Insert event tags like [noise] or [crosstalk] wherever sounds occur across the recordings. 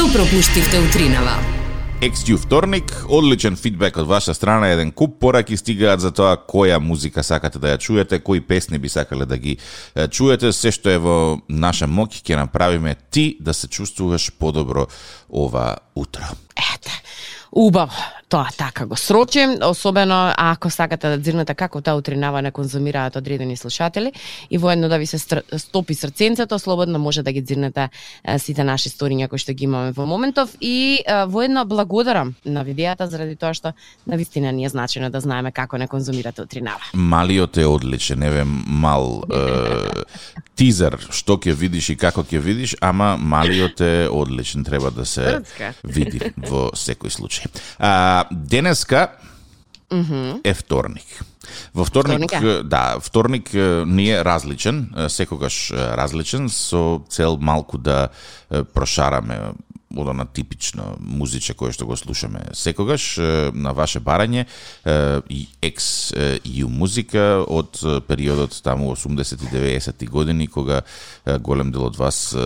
Што пропуштивте утринава? XU вторник, одличен фидбек од ваша страна, еден куп пораки стигаат за тоа која музика сакате да ја чуете, кои песни би сакале да ги чуете, се што е во наша моќ ќе направиме ти да се чувствуваш подобро ова утро. Ете, убаво тоа така го срочи, особено ако сакате да дзирнете како таа утринава не конзумираат одредени слушатели и воедно да ви се стопи срценцето, слободно може да ги дзирнете сите наши сториња кои што ги имаме во моментов и воедно благодарам на видеата заради тоа што на вистина ни е значено да знаеме како не конзумирате утринава. Малиот е одличен, еве мал е, тизер што ќе видиш и како ќе видиш, ама малиот е одличен, треба да се види во секој случај. А, денеска mm -hmm. е вторник. Во вторник, вторник да, вторник не е различен, секогаш различен со цел малку да прошараме она типично музиче кое што го слушаме секогаш на ваше барање и екс ю музика од периодот таму 80 и 90 години кога голем дел од вас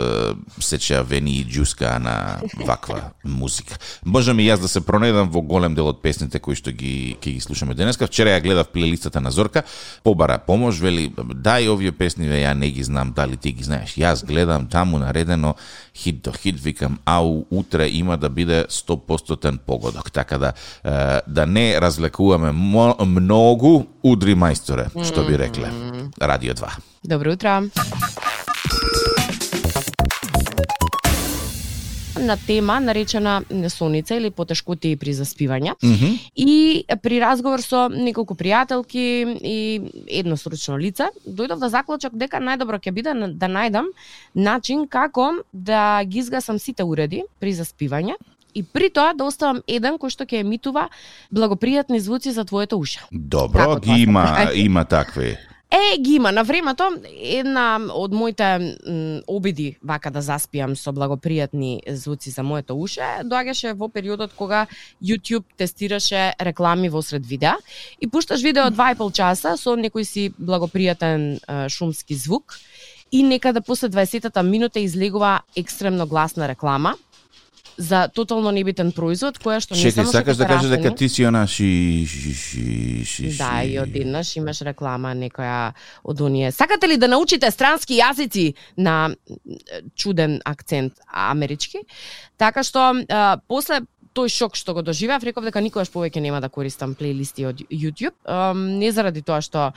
сечеа вени и џуска на ваква [laughs] музика. Можам и јас да се пронедам во голем дел од песните кои што ги ќе ги слушаме денеска. Вчера ја гледав плейлистата на Зорка, побара помош, вели дај овие песни, ја не ги знам, дали ти ги знаеш. Јас гледам таму наредено хит до хит, викам, ау, утре има да биде 100% погодок. Така да да не развлекуваме многу удри мајсторе, што би рекле. Радио 2. Добро утро. На тема наречена несоница или потешкоти при заспивање. Mm -hmm. И при разговор со неколку пријателки и едно сручно лице, дојдов да заклучок дека најдобро ќе биде да најдам начин како да ги изгасам сите уреди при заспивање и при тоа да оставам еден кој што ќе емитува благопријатни звуци за твоето уше. Добро, ги има, [laughs] има такви. Е, ги има. На времето, една од моите обиди вака да заспиам со благопријатни звуци за моето уше, доаѓаше во периодот кога YouTube тестираше реклами во сред видеа и пушташ видео два и пол часа со некој си благопријатен шумски звук и некаде да после 20-та минута излегува екстремно гласна реклама за тотално небитен производ која што не само сакаш да кажеш дека ти си она ши, ши, ши, ши, Да, и одеднаш имаш реклама некоја од оние. Сакате ли да научите странски јазици на чуден акцент амерички? Така што а, после тој шок што го доживеав, реков дека никогаш повеќе нема да користам плейлисти од YouTube. Не заради тоа што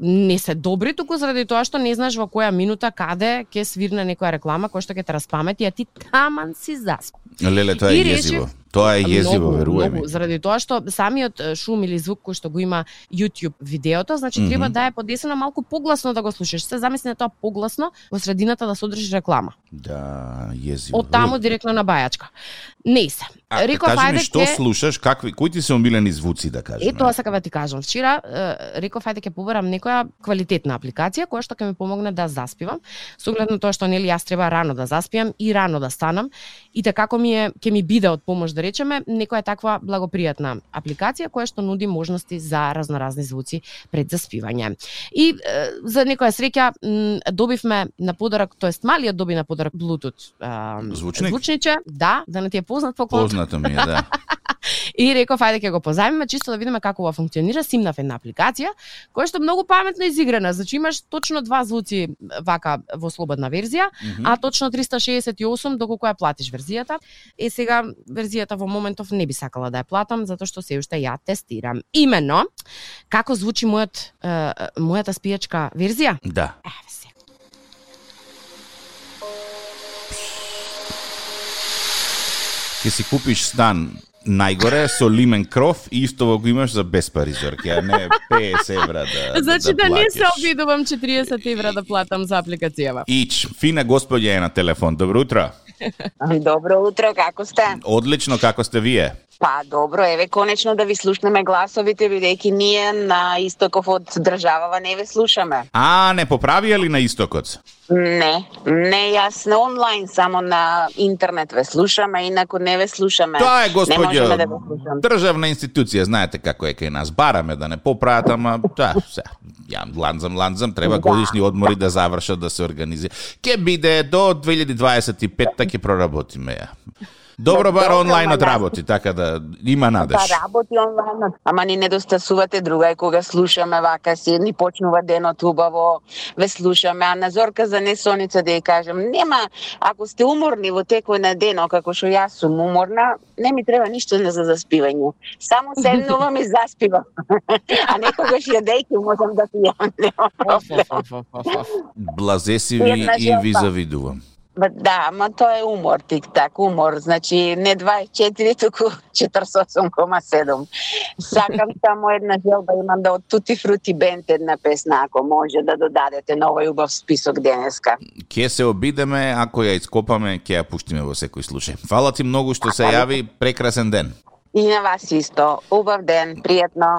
не се добри, туку заради тоа што не знаеш во која минута каде ќе свирне некоја реклама која што ќе те распамети, а ти таман си заспа. Леле, тоа е језиво. Тоа е језиво, верувај ми. Заради тоа што самиот шум или звук кој што го има YouTube видеото, значи mm -hmm. треба да е подесено малку погласно да го слушаш. Се замисли на тоа погласно во средината да содржи реклама. Да, језиво. Од таму директно на бајачка. Не се. Реков, кажи ми што ке... слушаш, какви кои ти се омилени звуци да кажам? Е тоа сакам да ти кажам. Вчера реков ајде ќе побарам некоја квалитетна апликација која што ќе ми помогне да заспивам. Со оглед на тоа што нели јас треба рано да заспиам и рано да станам и така како ми е ќе ми биде од помош да речеме некоја таква благопријатна апликација која што нуди можности за разноразни звуци пред заспивање. И е, за некоја среќа добивме на подарок, тоест малиот доби на подарок Bluetooth е, звучник. звучниче, да, да не ти е познат поклон. Познато ми е, да. [laughs] И реков, ајде ќе го позајмиме, чисто да видиме како ова функционира. Симнав една апликација, која што многу паметно изиграна. Значи имаш точно два звуци вака во слободна верзија, mm -hmm. а точно 368 доколку ја платиш верзијата. Е сега верзијата во моментов не би сакала да ја платам, затоа што се уште ја тестирам. Имено, како звучи мојот, е, мојата спијачка верзија? Да. Се. Ке си купиш стан најгоре со лимен кров и исто го имаш за без пари зорки, а не 50 евра да Значи да, да, да не се обидувам 40 евра да платам за апликацијава. Ич, фина господја е на телефон. Добро утро. [laughs] Добро утро, како сте? Одлично, како сте вие? Па добро, еве конечно да ви слушнеме гласовите бидејќи ние на истоков од државава не ве слушаме. А, не поправија ли на истокот? Не, не јас на онлайн, само на интернет ве слушаме, инаку не ве слушаме. Тоа е господја да државна институција, знаете како е кај нас. Бараме да не поправат, ама да, се, ја ланзам, ланзам, треба Да. годишни одмори да завршат, да се организира. Ке биде до 2025 ќе проработиме ја. Добро бар ма, да. работи, така да има надеж. Па работи онлайн, ама ни недостасувате друга е кога слушаме вака си, ни почнува денот убаво, ве слушаме, а на Зорка за несоница да ја кажем, нема, ако сте уморни во текој на денот, како што јас сум уморна, не ми треба ништо за заспивање. Само седнувам [laughs] и заспивам. [laughs] а некогаш јадејќи можам да пијам. Блазе си ви и ви завидувам. Ба, Да, ма тоа е умор, тик-так, умор. Значи, не 24, туку 48,7. Сакам [laughs] само една желба, имам да од Тути Фрути Бенд една песна, ако може да додадете на овој убав список денеска. Ке се обидеме, ако ја ископаме, ќе ја пуштиме во секој случај. Фала ти многу што се јави, прекрасен ден. И на вас исто. Убав ден, пријатно.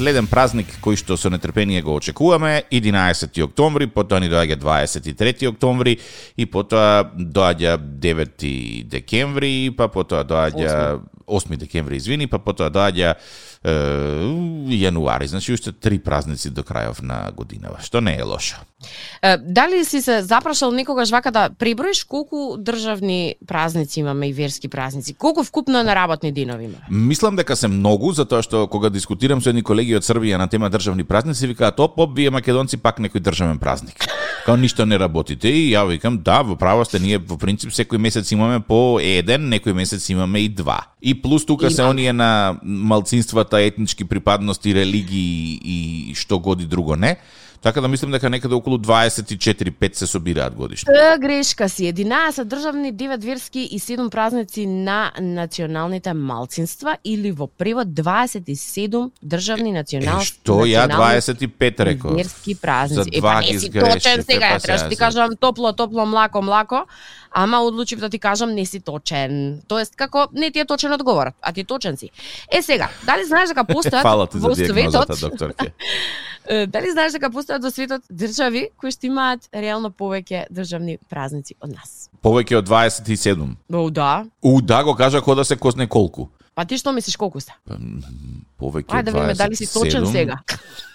Следен празник кој што со нетрпение го очекуваме, 11 октомври, потоа ни доаѓа 23 октомври и потоа доаѓа 9 декември, па потоа доаѓа 8 декември, извини, па потоа доаѓа јануари. Значи уште три празници до крајов на годинава, што не е лошо. Е, Дали си се запрашал некогаш вака да преброиш колку државни празници имаме и верски празници? Колку вкупно на работни денови имаме? Мислам дека се многу, затоа што кога дискутирам со едни колеги од Србија на тема државни празници, викаат, оп, оп, вие македонци пак некој државен празник. [laughs] Као ништо не работите и ја викам, да, во право сте, ние во принцип секој месец имаме по еден, некој месец имаме и два. И плюс тука се Има. оние на малцинствата, етнички припадности, религии и што годи друго не. Така да мислам дека некаде околу 24-5 се собираат годишно. Т грешка си. 11 државни, 9 верски и 7 празници на националните малцинства или во превод 27 државни Е, национални што ја национални 25 реков. верски празници. За Е, два па ги не си точен сега, е, па да ти кажам топло, топло, млако, млако, ама одлучив да ти кажам не си точен. Тоест, како не ти е точен одговорот, а ти точен си. Е сега, дали знаеш дека [laughs] постојат Фала ти за во светот, [laughs] Дали знаеш дека постојат во светот држави кои што имаат реално повеќе државни празници од нас? Повеќе од 27. О, да. У, да, го кажа кода се косне колку. Па ти што мислиш колку се? Повеќе Ајде од да видиме дали си точен 27. сега. [laughs]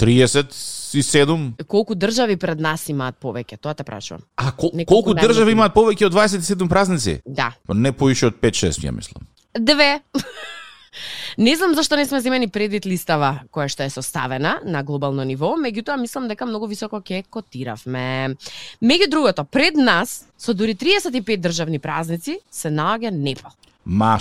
37. Колку држави пред нас имаат повеќе? Тоа те прашувам. А кол, Неколку колку држави имаат повеќе од 27 празници? Да. Па не поише од 5-6, ја мислам. Две. [laughs] Не знам зашто не сме земени предвид листава која што е составена на глобално ниво, меѓутоа мислам дека многу високо ќе котиравме. Меѓу другото, пред нас со дури 35 државни празници се наоѓа Непал.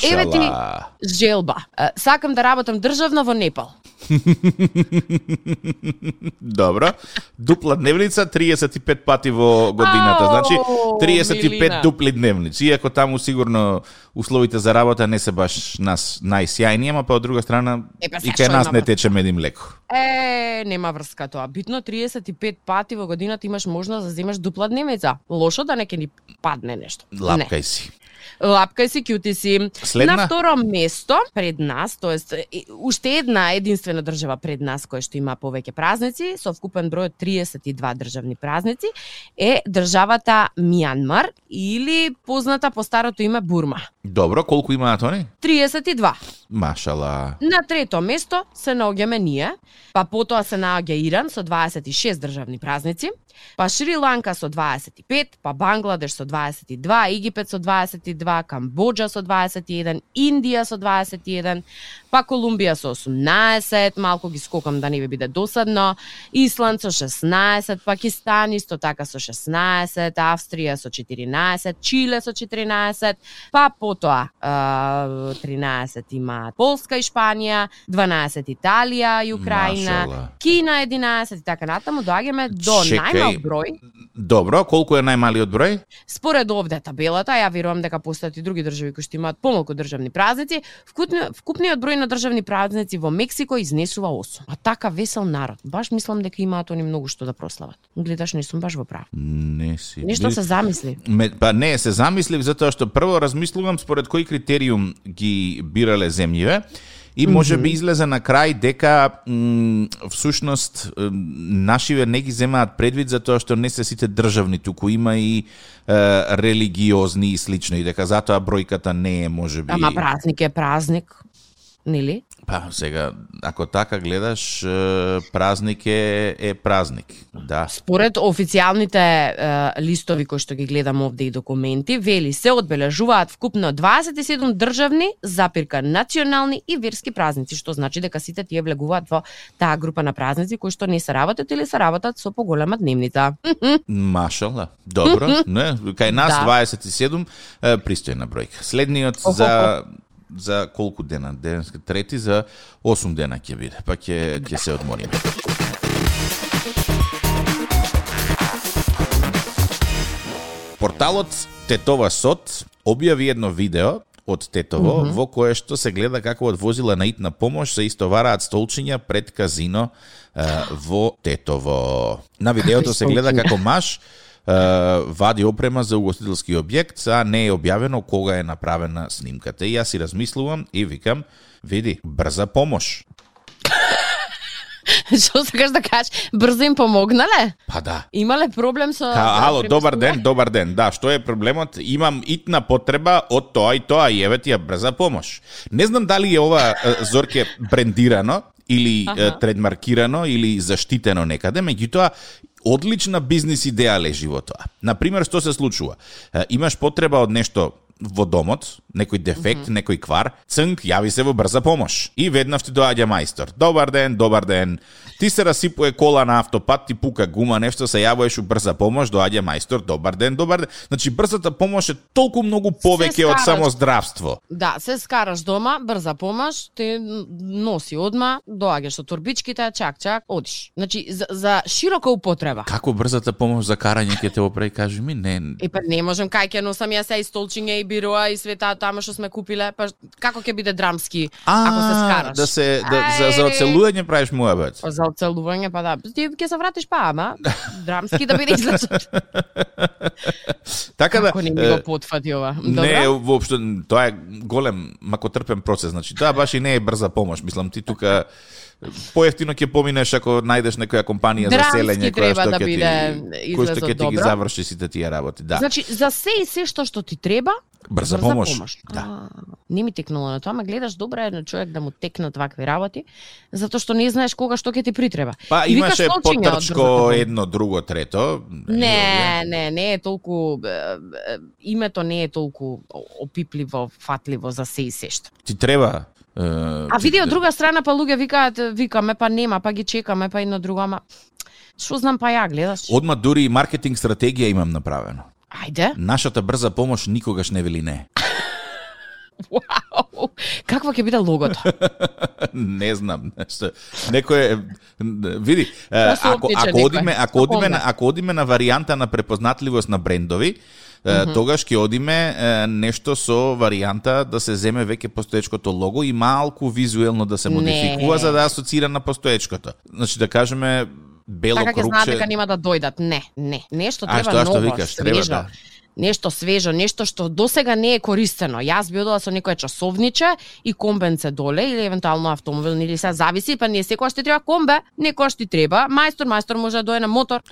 Еве ти- Машала. Желба. Сакам да работам државно во Непал. [laughs] Добро. Дупла дневница 35 пати во годината. Значи 35 милина. дупли дневници. Иако таму сигурно условите за работа не се баш нас најсјајни, ама па од друга страна па и кај нас не тече мед и млеко. Е, нема врска тоа. Битно 35 пати во годината имаш можност да земаш дупла дневница. Лошо да не ќе ни падне нешто. Не. Лапкај си. Лапкај си, кјути си. Следна? На второ место, пред нас, тоест уште една единствена држава пред нас која што има повеќе празници, со вкупен број од 32 државни празници, е државата Мијанмар или позната по старото име Бурма. Добро, колку имаат они? 32. Машала. На трето место се наоѓаме ние, па потоа се наоѓа Иран со 26 државни празници, па Шри Ланка со 25, па Бангладеш со 22, Египет со 22, Камбоџа со 21, Индија со 21, па Колумбија со 18, малку ги скокам да не ви биде досадно, Исланд со 16, Пакистан исто така со 16, Австрија со 14, Чиле со 14, па потоа а, 13 има Полска и Шпанија, 12 Италија и Украина, Машала. Кина 11 и така натаму доаѓаме до Чекај. Најмал број. Добро, колку е најмалиот број? Според овде табелата, ја верувам дека постојат и други држави кои што имаат помалку државни празници, вкупни, вкупниот број на државни празници во Мексико изнесува 8. А така весел народ. Баш мислам дека имаат они многу што да прослават. Гледаш, не сум баш во прав. Не си. Нешто се замисли. Ме, па не, се замислив затоа што прво размислувам според кој критериум ги бирале земјиве И може би излезе на крај дека всушност нашиве не ги земаат предвид за тоа што не се сите државни, туку има и е, религиозни и слично и дека затоа бројката не е може би Ама празник е празник, нели? Па сега, ако така гледаш, празник е, е празник. Да. Според официјалните е, листови кои што ги гледам овде и документи, вели се одбележуваат вкупно 27 државни, запирка национални и верски празници, што значи дека сите тие влегуваат во таа група на празници кои што не се работат или се работат со поголема дневница. [laughs] Машала. Добро, [laughs] не, кај нас да. 27 пристојна бројка. Следниот за за колку дена? Денеска трети за 8 дена ќе биде, па ќе ќе се одмориме. Порталот Тетова Сот објави едно видео од Тетово mm -hmm. во кое што се гледа како од возила на итна помош се истовараат столчиња пред казино е, во Тетово. На видеото се гледа како маж вади опрема за угостителски објект, а не е објавено кога е направена снимката. И јас си размислувам и викам, види, брза помош. [laughs] Што сакаш да кажеш? Брзо им помогнале? Па да. Имале проблем со Ка, ало, добар ден, добар ден. Да, што е проблемот? Имам итна потреба од тоа и тоа и еве ти ја брза помош. Не знам дали е ова Зорке брендирано или ага. тредмаркирано или заштитено некаде, меѓутоа одлична бизнис идеја лежи во тоа. Например, што се случува? Имаш потреба од нешто во домот, некој дефект, mm -hmm. некој квар, цнк, јави се во брза помош. И веднаш ти доаѓа мајстор. Добар ден, добар ден. Ти се расипуе кола на автопат, ти пука гума, нешто се јавуваш у брза помош, доаѓа мајстор. Добар ден, добар ден. Значи брзата помош е толку многу повеќе од само здравство. Да, се скараш дома, брза помош, те носи одма, доаѓаш со турбичките, чак чак, одиш. Значи за, за широка употреба. Како брзата помош за карање ќе те опре, кажи ми, не. Е па не можам кај ќе носам јас и столчиња и бироа и света тама што сме купиле, па како ќе биде драмски а, ако се скараш? Да се да, за за оцелување правиш муабет. Па за оцелување па да. Ти ќе се вратиш па, ама драмски да биде излечот. така да. Како не ми го потфати ова. Добро? Не, воопшто тоа е голем макотрпен процес, значи тоа баш и не е брза помош, мислам ти тука поевтино ќе поминеш ако најдеш некоја компанија за селење која што да ќе биде ти кој што ќе ти ги заврши сите тие работи, да. Значи за се и се што што ти треба, брза, брза помош. помош. Да. А, не ми текнало на тоа, ма гледаш добро е на човек да му текнат вакви работи, затоа што не знаеш кога што ќе ти притреба. Па и имаше потрчко едно, друго, трето. Не, не, не е толку името не е толку опипливо, фатливо за се и се што. Ти треба А види од друга страна па луѓе викаат викаме па нема, па ги чекаме па едно друго, ама што знам па ја гледаш. Одма дури и маркетинг стратегија имам направено. Ајде. Нашата брза помош никогаш не вели не. [laughs] Вау! Каква ќе биде логото? [laughs] не знам. Некој види, ако ако одиме, ако одиме на ако одиме на варијанта на препознатливост на брендови, mm -hmm. тогаш ќе одиме нешто со варијанта да се земе веќе постоечкото лого и малку визуелно да се модификува не. за да асоцира на постоечкото. Значи да кажеме бело така. Така ќе знаат дека нема да дојдат. Не, не. Нешто треба а, што, ново, што викаш, свежо. Треба, да нешто свежо, нешто што досега не е користено. Јас би одела со некое часовниче и комбенце доле или евентуално автомобил или се зависи, па не секоја што треба комбе, некоја што треба мајстор, мајстор може да дое на мотор.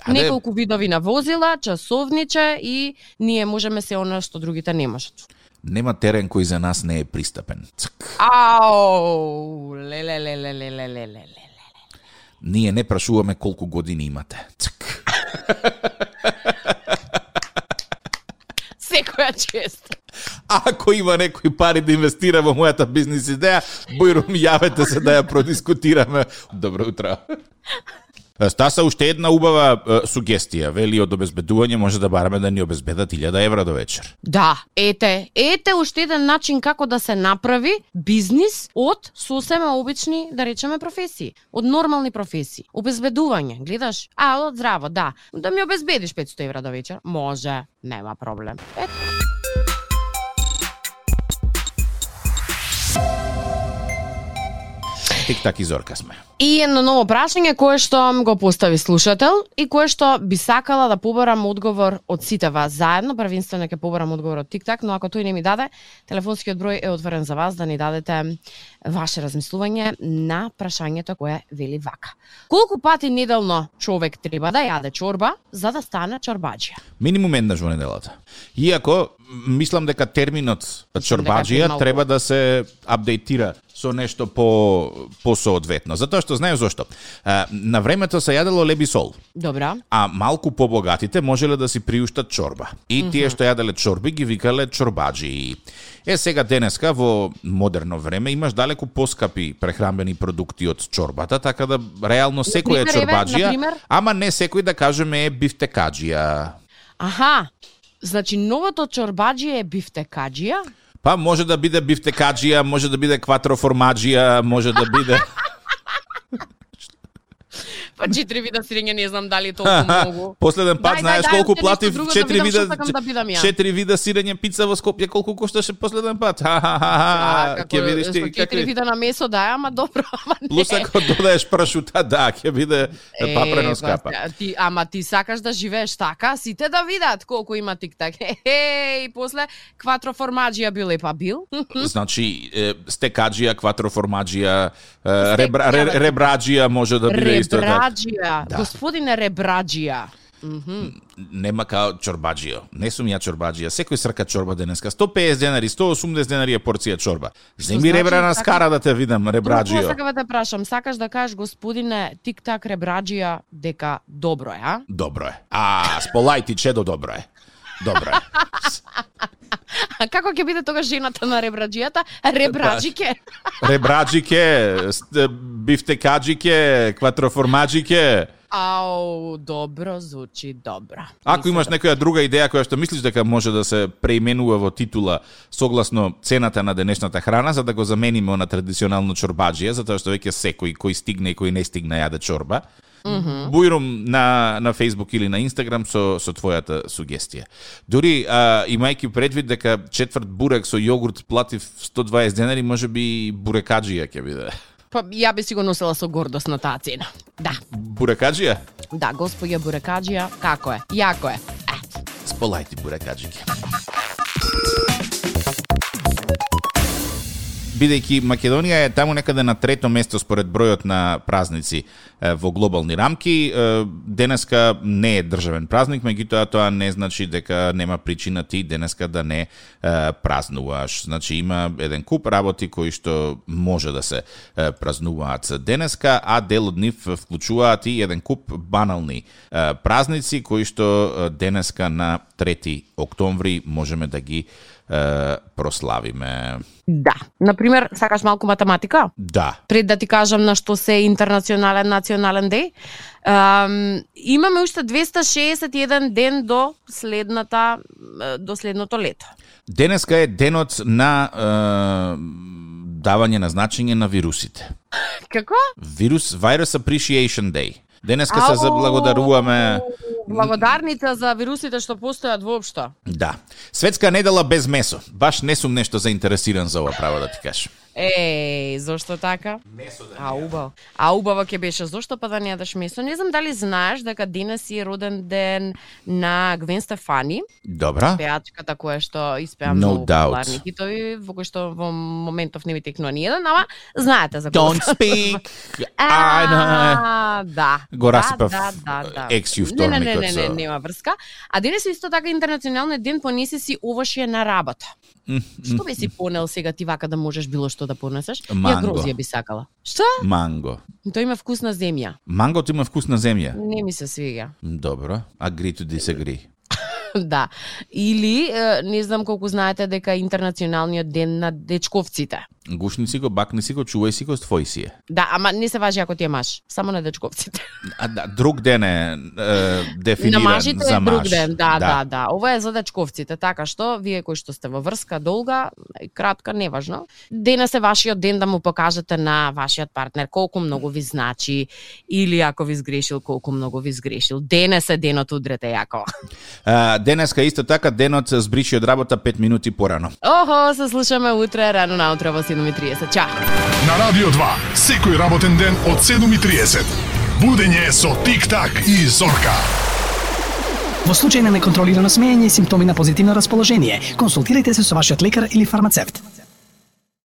Да, Неколку видови на возила, часовниче и ние можеме се оно што другите не можат. Нема терен кој за нас не е пристапен. Ау, леле, леле, леле, леле, леле. Ние не прашуваме колку години имате. Цк. Секоја чест. Ако има некој пари да инвестира во мојата бизнис идеја, бојрум јавете се да ја продискутираме. Добро утро. Стаса уште една убава е, сугестија, вели од обезбедување може да бараме да ни обезбедат 1000 евра до вечер. Да, ете, ете уште еден начин како да се направи бизнис од сосема обични, да речеме, професии, од нормални професии. Обезбедување, гледаш? А, од здраво, да. Да ми обезбедиш 500 евра до вечер? Може, нема проблем. Ето. Тик-так и зорка сме. И едно ново прашање кое што го постави слушател и кое што би сакала да побарам одговор од сите вас заедно, првенствено ќе побарам одговор од TikTok, но ако тој не ми даде, телефонскиот број е отворен за вас да ни дадете ваше размислување на прашањето кое вели вака. Колку пати неделно човек треба да јаде чорба за да стане чорбаџија? Минимум еднаш во неделата. Иако мислам дека терминот чорбаџија треба да се апдейтира со нешто по посоодветно. Затоа што знаеш зошто? А, на времето се јадело леби сол. Добра. а малку побогатите можеле да си приуштат чорба. И тие што јаделе чорби ги викале чорбаджи. Е сега денеска во модерно време имаш далеку поскапи прехранбени продукти од чорбата, така да реално секој е например? ама не секој да кажеме е бифтекаджија. Аха. Значи новото чорбаџија е бифтекаџија? Па може да биде бифтекаджија, може да биде кватроформаджија, може да биде [laughs] Па четири вида сирење не знам дали толку многу. Последен пат Дај, знаеш дај, дај, колку платив да четири видам вида што сакам да вида сирење пица во Скопје колку кошташе последен пат. Ха ха ха. ха. како, Ќе видиш ти какви вида на месо да, ама добро, [laughs] ама не. Плюс ако додаеш прашута, да, ќе биде папрено па, скапа. Ти, ама ти сакаш да живееш така, сите да видат колку има тик-так. [laughs] И после кватроформаджија бил е па бил. [laughs] Значи, е, стекаджија, кватроформаджија, е, ребра, ре, ребраджија може да биде исто така. Ребраджија, Да. господине Ребраджија. Нема као чорбаджио. Не сум ја чорбаджија. Секој срка чорба денеска. 150 денари, 180 денари е порција чорба. Земи значи ребра на така- скара да те видам, ребраджио. сакам да прашам, сакаш да кажеш господине тик-так Ребраджија дека добро е, а? Добро е. А, сполај ти чедо добро е. Добро е. А како ќе биде тогаш жената на Ребраджијата? Ребраджике. Ребраджике, бифтекаджике, кватроформаджике. Ау, добро звучи добро. Ако имаш некоја друга идеја која што мислиш дека може да се преименува во титула согласно цената на денешната храна, за да го замениме на традиционално чорбаджија, затоа што веќе секој кој стигне и кој не стигне јаде чорба, бујрум на, на Facebook или на Instagram со, со твојата сугестија. Дури, а, имајќи предвид дека четврт бурек со јогурт платив 120 денари, може би бурекаджија ќе биде. Па ја би си го носела со гордост на таа цена. Да, Бурекаджија? да, господја Бурекаджија, како е? Јако е. Ето. Сполајте бурекаджике. Бидејќи Македонија е таму некаде на трето место според бројот на празници во глобални рамки. Денеска не е државен празник, меѓутоа тоа не значи дека нема причина ти денеска да не празнуваш. Значи има еден куп работи кои што може да се празнуваат денеска, а дел од нив вклучуваат и еден куп банални празници кои што денеска на 3 октомври можеме да ги прославиме. Да. Например, сакаш малку математика? Да. Пред да ти кажам на што се интернационален национален ден, um, имаме уште 261 ден до следната до следното лето. Денеска е денот на е, давање на значење на вирусите. Како? Вирус Virus Appreciation Day. Денеска се заблагодаруваме Благодарница за вирусите што постојат воопшто. Да. Светска недела без месо. Баш не сум нешто заинтересиран за ова право да ти кажам. Еј, зошто така? Месо да А убаво. А убаво ќе беше зошто па да не јадеш месо. Не знам дали знаеш дека денес е роден ден на Гвен Стефани, Добра. пеачката која што испеа No популарни хитови, во кој што во моментов не ми текнува ни еден, ама знаете за кого. Don't speak. А, да. Го расипав да, да, да, да. екс-ју Не, не, не, вторникот не, со- не, нема врска. А денес е исто така интернационалниот ден понеси си овошје на работа. Што би си понел сега ти вака да можеш било што да понесеш? Ја Манго. грозија би сакала. Што? Манго. Тој има вкус на земја. Мангото има вкус на земја. Не ми се свига. Добро. Agree to disagree. да. Или, не знам колку знаете дека интернационалниот ден на дечковците. Гушни си го, бакни си го, чувај си го, твој си е. Да, ама не се важи ако ти е маж, само на дечковците. А, да, друг ден е, е дефиниран на мажите за е маж. друг ден, да, да, да, да. Ова е за дечковците, така што вие кои што сте во врска долга, кратка, неважно. Денес е вашиот ден да му покажете на вашиот партнер колку многу ви значи или ако ви сгрешил колку многу ви сгрешил. Денес е денот удрете јако. А, денеска исто така денот се збриши од работа 5 минути порано. Охо, се слушаме утре рано наутро во 7:30. Чао. На Радио 2, секој работен ден од 7.30. Будење со Тик-так и Зорка. Во случај на неконтролирано смеење и симптоми на позитивно расположение, консултирайте се со вашиот лекар или фармацевт.